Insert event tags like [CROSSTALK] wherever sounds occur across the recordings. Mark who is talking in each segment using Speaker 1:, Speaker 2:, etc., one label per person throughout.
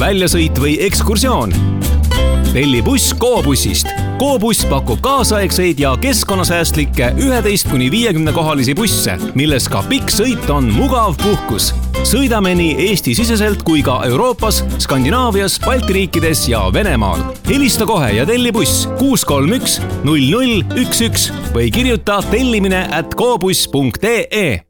Speaker 1: väljasõit või ekskursioon. telli buss Go-bussist. Go-buss pakub kaasaegseid ja keskkonnasäästlikke üheteist kuni viiekümne kohalisi busse, milles ka pikk sõit on mugav puhkus. sõidame nii Eesti-siseselt kui ka Euroopas, Skandinaavias, Balti riikides ja Venemaal. helista kohe ja telli buss kuus kolm üks null null üks üks või kirjuta tellimine at gobuss.ee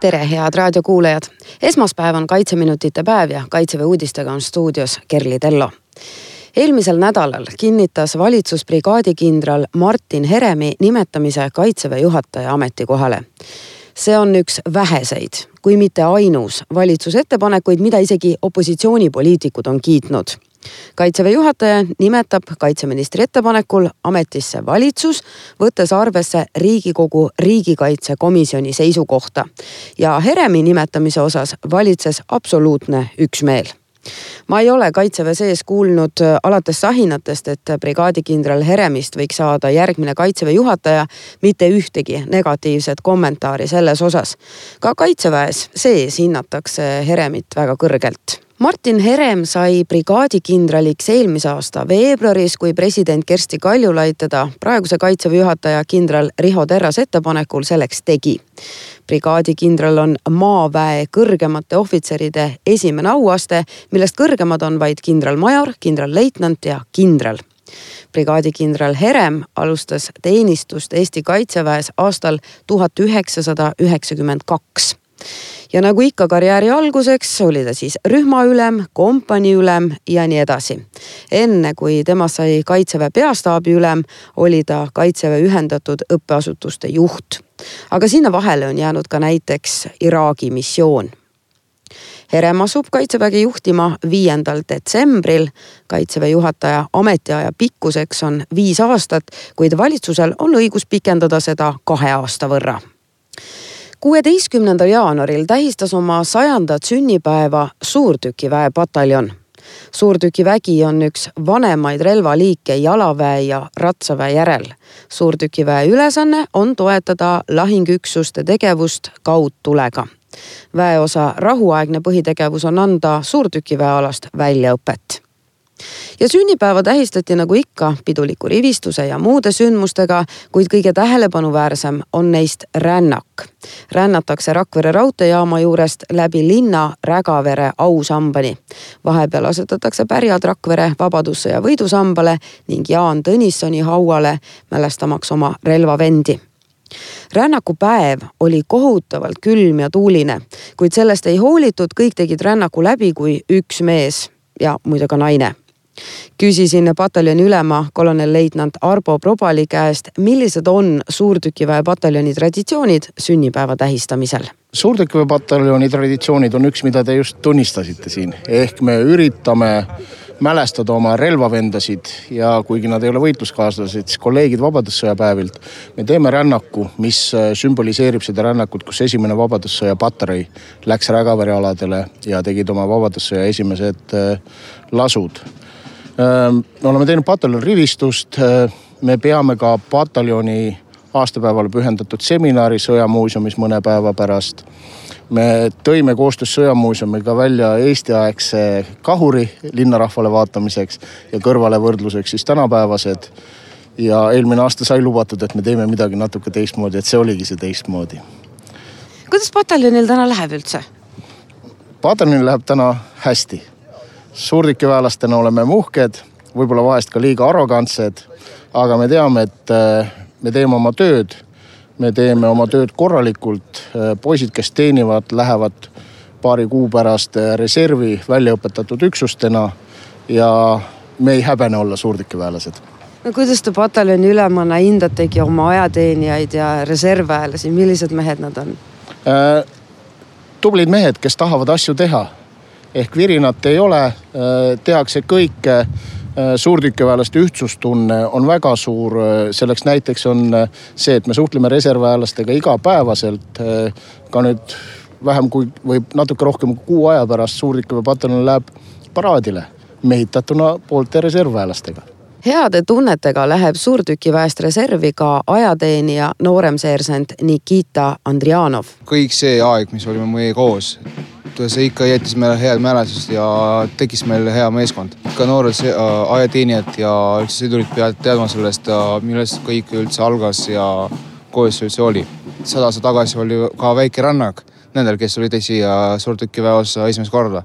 Speaker 2: tere, head raadiokuulajad. esmaspäev on Kaitseminutite päev ja Kaitseväe uudistega on stuudios Kerli Tello. eelmisel nädalal kinnitas valitsusbrigaadikindral Martin Heremi nimetamise Kaitseväe juhataja ametikohale see on üks väheseid, kui mitte ainus valitsuse ettepanekuid, mida isegi opositsioonipoliitikud on kiitnud kaitseväe juhataja nimetab kaitseministri ettepanekul ametisse valitsus, võttes arvesse Riigikogu riigikaitsekomisjoni seisukohta. Ja Heremi nimetamise osas valitses absoluutne üksmeel. Ma ei ole kaitseväe sees kuulnud alates sahinatest, et brigaadikindral Heremist võiks saada järgmine kaitseväe juhataja, mitte ühtegi negatiivset kommentaari selles osas. ka kaitseväes sees hinnatakse Heremit väga kõrgelt Martin Herem sai brigaadikindraliks eelmise aasta veebruaris, kui president Kersti Kaljulaid teda praeguse kaitseväe juhataja kindral Riho Terras ettepanekul selleks tegi. brigaadikindral on maaväe kõrgemate ohvitseride esimene auaste, millest kõrgemad on vaid kindralmajor, kindralleitnant ja kindral brigaadikindral Herem alustas teenistust Eesti kaitseväes aastal tuhat üheksasada üheksakümmend kaks ja nagu ikka karjääri alguseks oli ta siis rühmaülem, kompaniiülem ja nii edasi. enne kui temast sai kaitseväe peastaabi ülem, oli ta kaitseväe ühendatud õppeasutuste juht. aga sinna vahele on jäänud ka näiteks Iraagi missioon Herem asub kaitseväge juhtima viiendal detsembril. kaitseväe juhataja ametiaja pikkuseks on viis aastat, kuid valitsusel on õigus pikendada seda kahe aasta võrra kuueteistkümnendal jaanuaril tähistas oma sajandat sünnipäeva suurtükiväe pataljon. suurtükivägi on üks vanemaid relvaliike jalaväe ja ratsaväe järel. suurtükiväe ülesanne on toetada lahingüksuste tegevust kaudtulega. väeosa rahuaegne põhitegevus on anda suurtükiväealast väljaõpet ja sünnipäeva tähistati nagu ikka piduliku rivistuse ja muude sündmustega, kuid kõige tähelepanuväärsem on neist rännak. rännatakse Rakvere raudteejaama juurest läbi linna Rägavere ausambani. vahepeal asetatakse pärjad Rakvere Vabadussõja võidusambale ning Jaan Tõnissoni hauale, mälestamaks oma relvavendi rännaku päev oli kohutavalt külm ja tuuline, kuid sellest ei hoolitud, kõik tegid rännaku läbi kui üks mees ja muide ka naine küsisin pataljoni ülema kolonelleitnant Arbo Probali käest, millised on suurtükiväe pataljoni traditsioonid sünnipäeva tähistamisel.
Speaker 3: suurtükiväe pataljoni traditsioonid on üks, mida te just tunnistasite siin, ehk me üritame mälestada oma relvavendasid ja kuigi nad ei ole võitluskaaslased, siis kolleegid Vabadussõja päevilt. me teeme rännaku, mis sümboliseerib seda rännakut, kus esimene Vabadussõja patarei läks Rägavere aladele ja tegid oma Vabadussõja esimesed äh, lasud me oleme teinud pataljoni rivistust, me peame ka pataljoni aastapäevale pühendatud seminari Sõjamuuseumis mõne päeva pärast. me tõime koostöös Sõjamuuseumiga välja eestiaegse kahuri linnarahvale vaatamiseks ja kõrvale võrdluseks siis tänapäevased. ja eelmine aasta sai lubatud, et me teeme midagi natuke teistmoodi, et see oligi see teistmoodi.
Speaker 2: kuidas pataljonil täna läheb üldse?
Speaker 3: pataljonil läheb täna hästi suurtükiväelastena oleme uhked, võib-olla vahest ka liiga arrogantsed, aga me teame, et äh, me teeme oma tööd, me teeme oma tööd korralikult. Äh, poisid, kes teenivad, lähevad paari kuu pärast äh, reservi väljaõpetatud üksustena ja me ei häbene olla suurtükiväelased
Speaker 2: no kuidas te pataljoni ülemana hindategi oma ajateenijaid ja reservväelasi, millised mehed nad on äh,?
Speaker 3: tublid mehed, kes tahavad asju teha ehk virinat ei ole, äh, tehakse kõike suurtükiväelaste ühtsustunne on väga suur, selleks näiteks on see, et me suhtleme reservväelastega igapäevaselt. ka nüüd vähem kui või natuke rohkem kui kuu aja pärast suurtükiväepataljon läheb paraadile mehitatuna poolte reservväelastega
Speaker 2: heade tunnetega läheb suurtükiväest reservi ka ajateenija nooremseersent Nikita Andrianov.
Speaker 4: kõik see aeg, mis olime meie koos, see ikka jättis meile head mälestused ja tekkis meil hea meeskond. ka noored äh, ajateenijad ja üldse sõdurid peavad teadma sellest, äh, millest kõik üldse algas ja kuidas see üldse oli. sada aastat tagasi oli ka väike rännak nendel, kes olid siia suurtükiväe osa esimest korda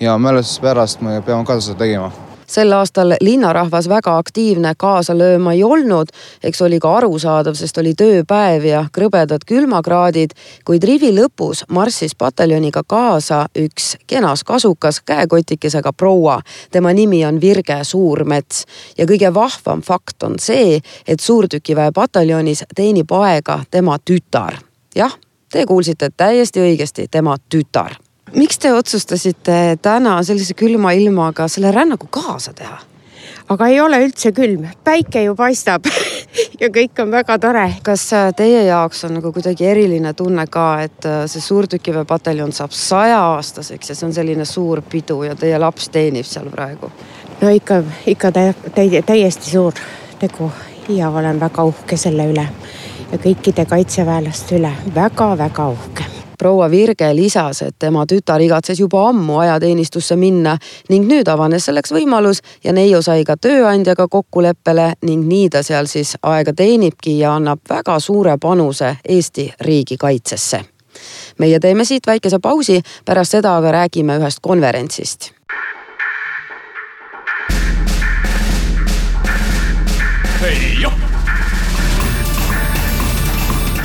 Speaker 4: ja mälestuse pärast me peame ka seda tegema
Speaker 2: sel aastal linnarahvas väga aktiivne kaasa lööma ei olnud. eks oli ka arusaadav, sest oli tööpäev ja krõbedad külmakraadid, kuid rivi lõpus marssis pataljoniga kaasa üks kenas kasukas käekotikesega proua. tema nimi on Virge Suurmets ja kõige vahvam fakt on see, et suurtükiväe pataljonis teenib aega tema tütar. jah, te kuulsite täiesti õigesti, tema tütar miks te otsustasite täna sellise külma ilmaga selle rännaku kaasa teha?
Speaker 5: aga ei ole üldse külm, päike ju paistab [LAUGHS] ja kõik on väga tore.
Speaker 2: kas äh, teie jaoks on nagu kuidagi eriline tunne ka, et äh, see suurtükiväepataljon saab sajaaastaseks ja see on selline suur pidu ja teie laps teenib seal praegu?
Speaker 5: no ikka, ikka täi, täiesti suur tegu ja olen väga uhke selle üle ja kõikide kaitseväelaste üle väga-väga uhke
Speaker 2: proua Virge lisas, et tema tütar igatses juba ammu ajateenistusse minna ning nüüd avanes selleks võimalus ja neiu sai ka tööandjaga kokkuleppele ning nii ta seal siis aega teenibki ja annab väga suure panuse Eesti riigi kaitsesse. meie teeme siit väikese pausi, pärast seda aga räägime ühest konverentsist.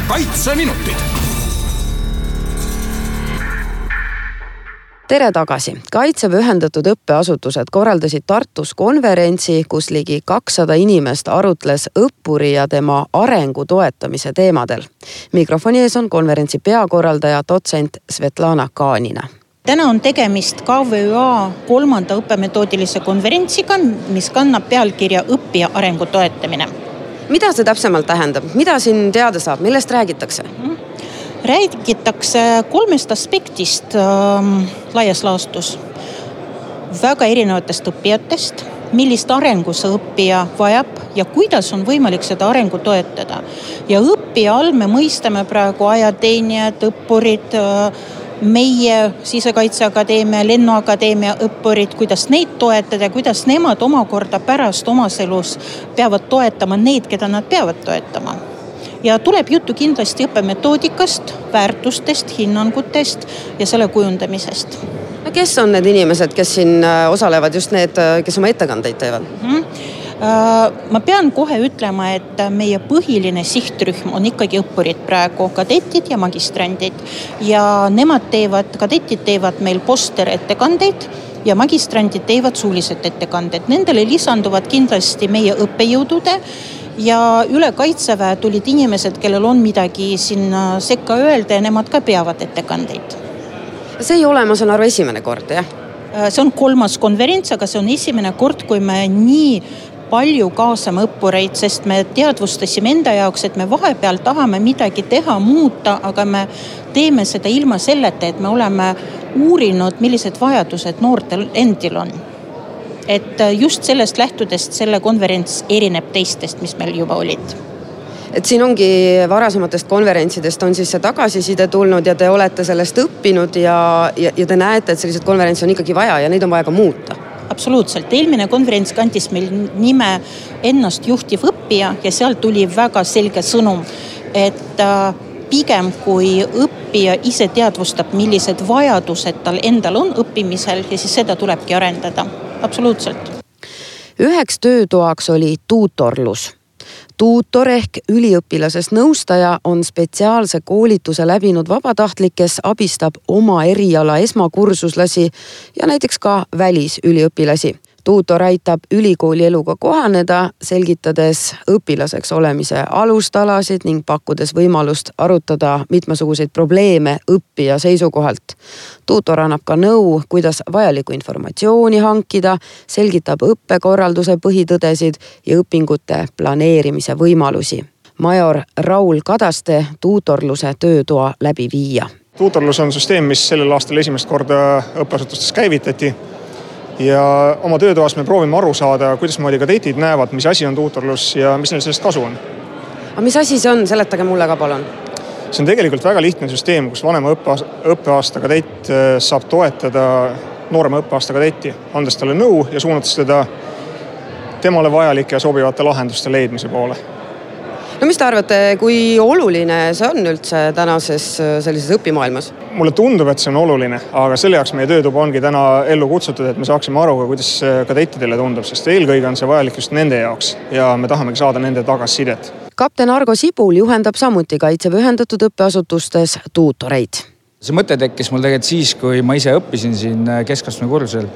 Speaker 6: Kaitseminutid
Speaker 2: tere tagasi. kaitseväe ühendatud õppeasutused korraldasid Tartus konverentsi, kus ligi kakssada inimest arutles õppuri ja tema arengu toetamise teemadel. mikrofoni ees on konverentsi peakorraldaja, dotsent Svetlana Kaanina
Speaker 7: täna on tegemist KVÜA kolmanda õppemetoodilise konverentsiga, mis kannab pealkirja Õppija arengu toetamine.
Speaker 2: mida see täpsemalt tähendab, mida siin teada saab, millest räägitakse mm? -hmm
Speaker 7: räägitakse kolmest aspektist äh, laias laastus. väga erinevatest õppijatest, millist arengu see õppija vajab ja kuidas on võimalik seda arengu toetada. ja õppija all me mõistame praegu ajateenijad, õppurid äh,, meie Sisekaitseakadeemia, Lennuakadeemia õppurid, kuidas neid toetada ja kuidas nemad omakorda pärast omas elus peavad toetama neid, keda nad peavad toetama ja tuleb juttu kindlasti õppemetoodikast, väärtustest, hinnangutest ja selle kujundamisest.
Speaker 2: no kes on need inimesed, kes siin äh, osalevad, just need, äh, kes oma ettekandeid teevad mm? -hmm
Speaker 7: ma pean kohe ütlema, et meie põhiline sihtrühm on ikkagi õppurid praegu, kadetid ja magistrandid. ja nemad teevad, kadetid teevad meil posterettekandeid ja magistrandid teevad suulised ettekanded. Nendele lisanduvad kindlasti meie õppejõudude ja üle kaitseväe tulid inimesed, kellel on midagi sinna sekka öelda ja nemad ka peavad ettekandeid.
Speaker 2: see ei ole, ma saan aru, esimene kord, jah?
Speaker 7: Äh, see on kolmas konverents, aga see on esimene kord, kui me nii palju kaasame õppureid, sest me teadvustasime enda jaoks, et me vahepeal tahame midagi teha, muuta, aga me teeme seda ilma selleta, et me oleme uurinud, millised vajadused noortel endil on et äh, just sellest lähtudest selle konverents erineb teistest, mis meil juba olid.
Speaker 2: Et siin ongi varasematest konverentsidest on siis see tagasiside tulnud ja te olete sellest õppinud ja, ja, ja te näete, et selliseid konverentse on ikkagi vaja ja neid on vaja ka muuta.
Speaker 7: absoluutselt, eelmine konverents kandis meil nime Ennast juhtiv õppija ja sealt tuli väga selge sõnum, et äh, pigem kui õppija ise teadvustab, millised vajadused tal endal on õppimisel ja siis seda tulebki arendada absoluutselt.
Speaker 2: üheks töötoaks oli tuutorlus tuutor ehk üliõpilasest nõustaja on spetsiaalse koolituse läbinud vabatahtlik, kes abistab oma eriala esmakursuslasi ja näiteks ka välisüliõpilasi tuutor aitab ülikooli eluga kohaneda, selgitades õpilaseks olemise alustalasid ning pakkudes võimalust arutada mitmesuguseid probleeme õppija seisukohalt. tuutor annab ka nõu, kuidas vajalikku informatsiooni hankida, selgitab õppekorralduse põhitõdesid ja õpingute planeerimise võimalusi. major Raul Kadaste tuutorluse töötoa läbiviija
Speaker 8: tuutorlus on süsteem, mis sellel aastal esimest korda õppeasutustes käivitati ja oma töötoas me proovime aru saada, kuidasmoodi kadetid näevad, mis asi on tuutorlus ja mis neil sellest kasu on.
Speaker 2: aga mis asi see on, seletage mulle ka palun.
Speaker 8: see on tegelikult väga lihtne süsteem, kus vanema õppeaasta, kadett äh, saab toetada noorema õppeaasta kadetti, andes talle nõu ja suunates teda temale vajalike ja sobivate lahenduste leidmise poole
Speaker 2: no mis te arvate, kui oluline see on üldse tänases äh, sellises õpimaailmas?
Speaker 8: mulle tundub, et see on oluline, aga selle jaoks meie töötuba ongi täna ellu kutsutud, et me saaksime aru ka, kuidas kadettidele tundub, sest eelkõige on see vajalik just nende jaoks ja me tahamegi saada nende tagasisidet.
Speaker 2: kapten Argo Sibul juhendab samuti Kaitseväe ühendatud õppeasutustes tuutoreid.
Speaker 9: see mõte tekkis mul tegelikult siis, kui ma ise õppisin siin äh, keskastme kursusel,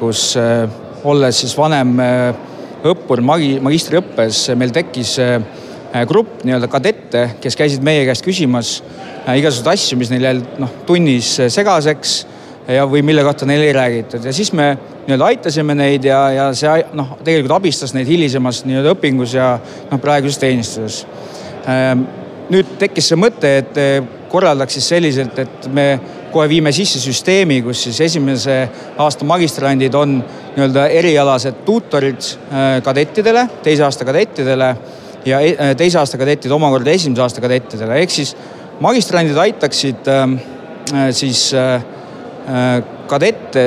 Speaker 9: kus äh, olles siis vanem õppur magi-, magistriõppes, meil tekkis Äh, grupp nii-öelda kadette, kes käisid meie käest küsimas äh, igasuguseid asju, mis neil jäid noh, tunnis äh, segaseks ja, või mille kohta neile ei räägitud ja siis me nii-öelda aitasime neid ja, ja see noh, tegelikult abistas neid hilisemas nii-öelda õpingus ja noh, praeguses teenistuses. Ähm, nüüd tekkis see mõte, et korraldaks siis selliselt, et me kohe viime sisse süsteemi, kus siis esimese aasta magistrandid on nii-öelda erialased tuutorid kadettidele, teise aasta kadettidele ja e-, äh, teise aasta kadetid omakorda esimese aasta kadettidele, ehk siis magistrandid aitaksid ähm, äh, siis äh, kadette,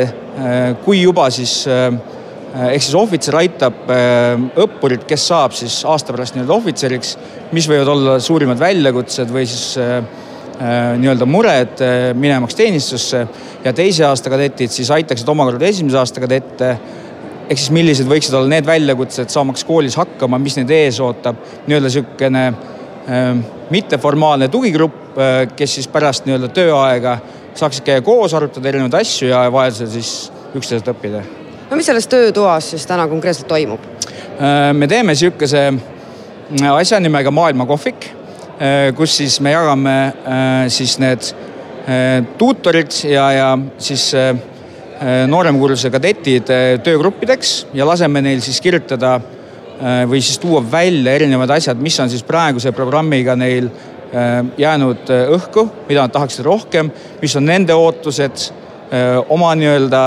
Speaker 9: kui juba siis ehk siis ohvitser aitab õppurit, kes saab siis aasta pärast nii-öelda ohvitseriks, mis võivad olla suurimad väljakutsed või siis nii-öelda mured minemaks teenistusse. Ja teise aasta kadetid siis aitaksid omakorda esimese aasta kadette ehk siis millised võiksid olla need väljakutsed, saamaks koolis hakkama, mis neid ees ootab, nii-öelda niisugune äh, mitteformaalne tugigrupp äh,, kes siis pärast nii-öelda tööaega saaksid käia koos, arutada erinevaid asju ja vajadusel siis üksteiselt õppida.
Speaker 2: no mis selles töötoas siis täna konkreetselt toimub
Speaker 9: äh,? me teeme niisuguse äh, asja nimega maailmakohvik kus siis me jagame siis need tuutorid ja, ja siis nooremkursuse kadetid äh, töögruppideks ja laseme neil siis kirjutada äh, või siis tuua välja erinevad asjad, mis on siis praeguse programmiga neil jäänud õhku, mida nad tahaksid rohkem, mis on nende ootused oma nii-öelda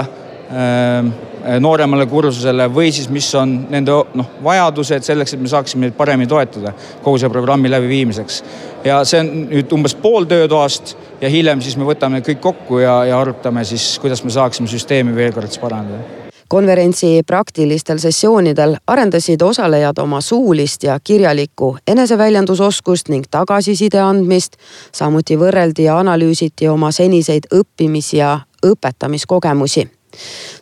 Speaker 9: nooremale kursusele või siis mis on nende noh, vajadused selleks, et me saaksime neid paremini toetada kogu selle programmi läbiviimiseks. ja see on nüüd umbes pool töötoast ja hiljem siis me võtame kõik kokku ja, ja arutame siis, kuidas me saaksime süsteemi veel kord siis parandada
Speaker 2: konverentsi praktilistel sessioonidel arendasid osalejad oma suulist ja kirjalikku eneseväljendusoskust ning tagasiside andmist. samuti võrreldi ja analüüsiti oma seniseid õppimis- ja õpetamiskogemusi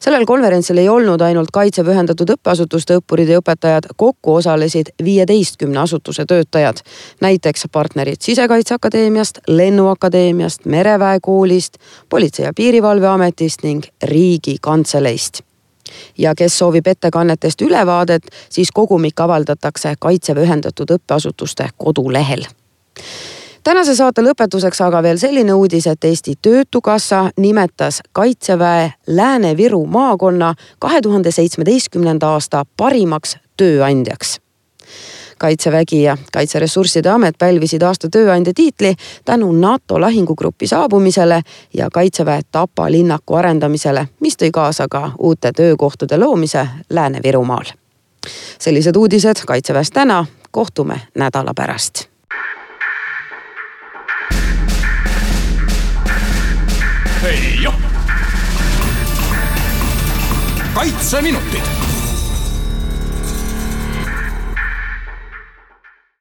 Speaker 2: sellel konverentsil ei olnud ainult Kaitseväe ühendatud õppeasutuste õppurid ja õpetajad, kokku osalesid viieteistkümne asutuse töötajad. näiteks partnerid Sisekaitseakadeemiast, Lennuakadeemiast, Mereväe koolist, Politsei- ja Piirivalveametist ning Riigikantseleist ja kes soovib ettekannetest ülevaadet, siis kogumik avaldatakse Kaitseväe ühendatud õppeasutuste kodulehel tänase saate lõpetuseks aga veel selline uudis, et Eesti Töötukassa nimetas Kaitseväe Lääne-Viru maakonna kahe tuhande seitsmeteistkümnenda aasta parimaks tööandjaks. Kaitsevägi ja Kaitseressursside Amet pälvisid aasta tööandja tiitli tänu NATO lahingugrupi saabumisele ja Kaitseväe Tapa linnaku arendamisele, mis tõi kaasa ka uute töökohtade loomise Lääne-Virumaal. sellised uudised Kaitseväest täna, kohtume nädala pärast
Speaker 6: kaitseminutid